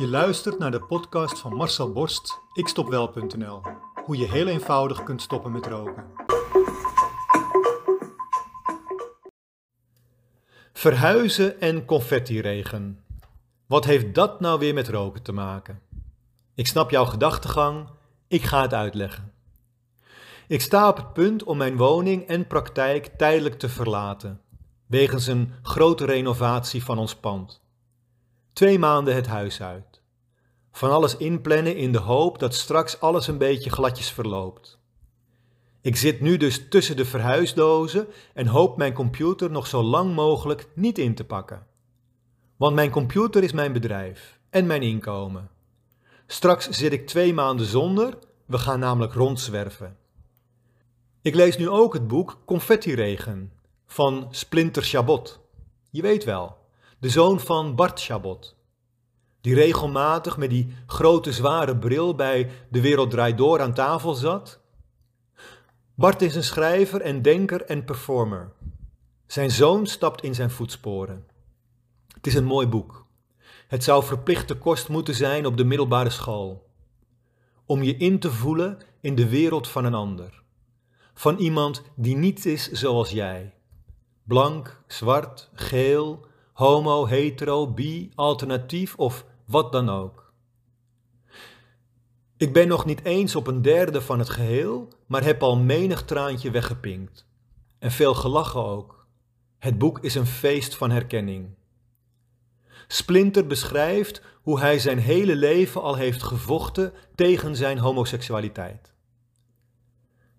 Je luistert naar de podcast van Marcel Borst, ikstopwel.nl. Hoe je heel eenvoudig kunt stoppen met roken. Verhuizen en confettiregen. Wat heeft dat nou weer met roken te maken? Ik snap jouw gedachtegang, ik ga het uitleggen. Ik sta op het punt om mijn woning en praktijk tijdelijk te verlaten, wegens een grote renovatie van ons pand. Twee maanden het huis uit. Van alles inplannen in de hoop dat straks alles een beetje gladjes verloopt. Ik zit nu dus tussen de verhuisdozen en hoop mijn computer nog zo lang mogelijk niet in te pakken. Want mijn computer is mijn bedrijf en mijn inkomen. Straks zit ik twee maanden zonder, we gaan namelijk rondzwerven. Ik lees nu ook het boek Confettiregen van Splinter Chabot. Je weet wel, de zoon van Bart Chabot. Die regelmatig met die grote zware bril bij De Wereld Draait Door aan tafel zat. Bart is een schrijver en denker en performer. Zijn zoon stapt in zijn voetsporen. Het is een mooi boek. Het zou verplichte kost moeten zijn op de middelbare school. Om je in te voelen in de wereld van een ander. Van iemand die niet is zoals jij. Blank, zwart, geel, homo, hetero, bi, alternatief of wat dan ook. Ik ben nog niet eens op een derde van het geheel, maar heb al menig traantje weggepinkt. En veel gelachen ook. Het boek is een feest van herkenning. Splinter beschrijft hoe hij zijn hele leven al heeft gevochten tegen zijn homoseksualiteit.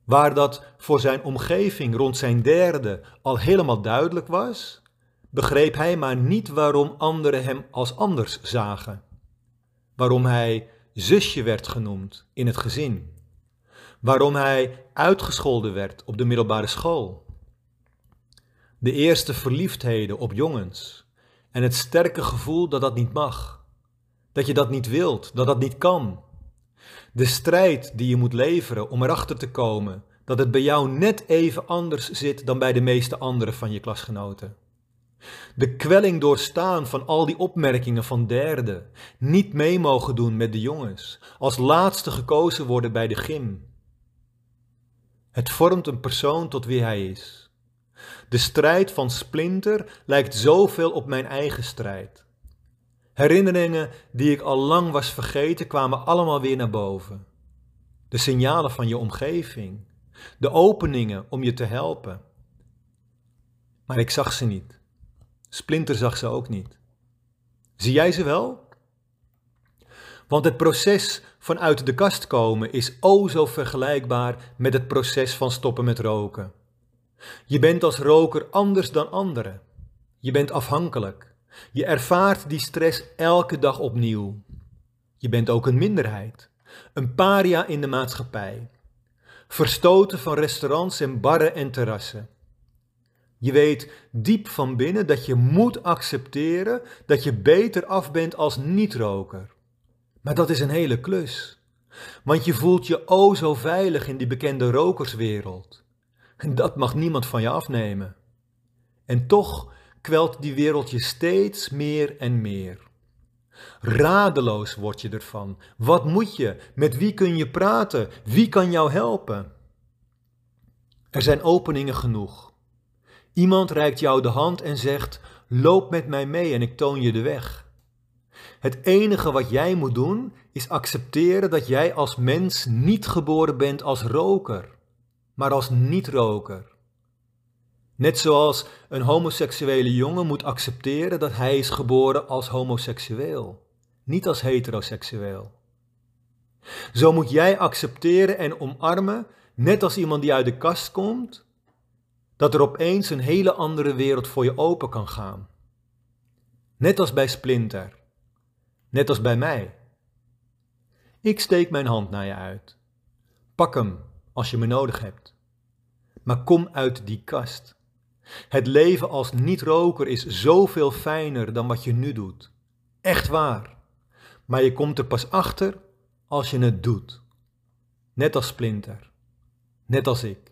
Waar dat voor zijn omgeving rond zijn derde al helemaal duidelijk was, begreep hij maar niet waarom anderen hem als anders zagen. Waarom hij zusje werd genoemd in het gezin. Waarom hij uitgescholden werd op de middelbare school. De eerste verliefdheden op jongens en het sterke gevoel dat dat niet mag. Dat je dat niet wilt, dat dat niet kan. De strijd die je moet leveren om erachter te komen dat het bij jou net even anders zit dan bij de meeste anderen van je klasgenoten. De kwelling doorstaan van al die opmerkingen van derden, niet mee mogen doen met de jongens, als laatste gekozen worden bij de gym. Het vormt een persoon tot wie hij is. De strijd van Splinter lijkt zoveel op mijn eigen strijd. Herinneringen die ik al lang was vergeten kwamen allemaal weer naar boven. De signalen van je omgeving, de openingen om je te helpen. Maar ik zag ze niet. Splinter zag ze ook niet. Zie jij ze wel? Want het proces van uit de kast komen is o zo vergelijkbaar met het proces van stoppen met roken. Je bent als roker anders dan anderen. Je bent afhankelijk. Je ervaart die stress elke dag opnieuw. Je bent ook een minderheid, een paria in de maatschappij. Verstoten van restaurants en barren en terrassen. Je weet diep van binnen dat je moet accepteren dat je beter af bent als niet-roker. Maar dat is een hele klus. Want je voelt je o zo veilig in die bekende rokerswereld. En dat mag niemand van je afnemen. En toch kwelt die wereld je steeds meer en meer. Radeloos word je ervan. Wat moet je? Met wie kun je praten? Wie kan jou helpen? Er zijn openingen genoeg. Iemand reikt jou de hand en zegt: Loop met mij mee en ik toon je de weg. Het enige wat jij moet doen is accepteren dat jij als mens niet geboren bent als roker, maar als niet-roker. Net zoals een homoseksuele jongen moet accepteren dat hij is geboren als homoseksueel, niet als heteroseksueel. Zo moet jij accepteren en omarmen, net als iemand die uit de kast komt, dat er opeens een hele andere wereld voor je open kan gaan. Net als bij Splinter. Net als bij mij. Ik steek mijn hand naar je uit. Pak hem als je me nodig hebt. Maar kom uit die kast. Het leven als niet-roker is zoveel fijner dan wat je nu doet. Echt waar. Maar je komt er pas achter als je het doet. Net als Splinter. Net als ik.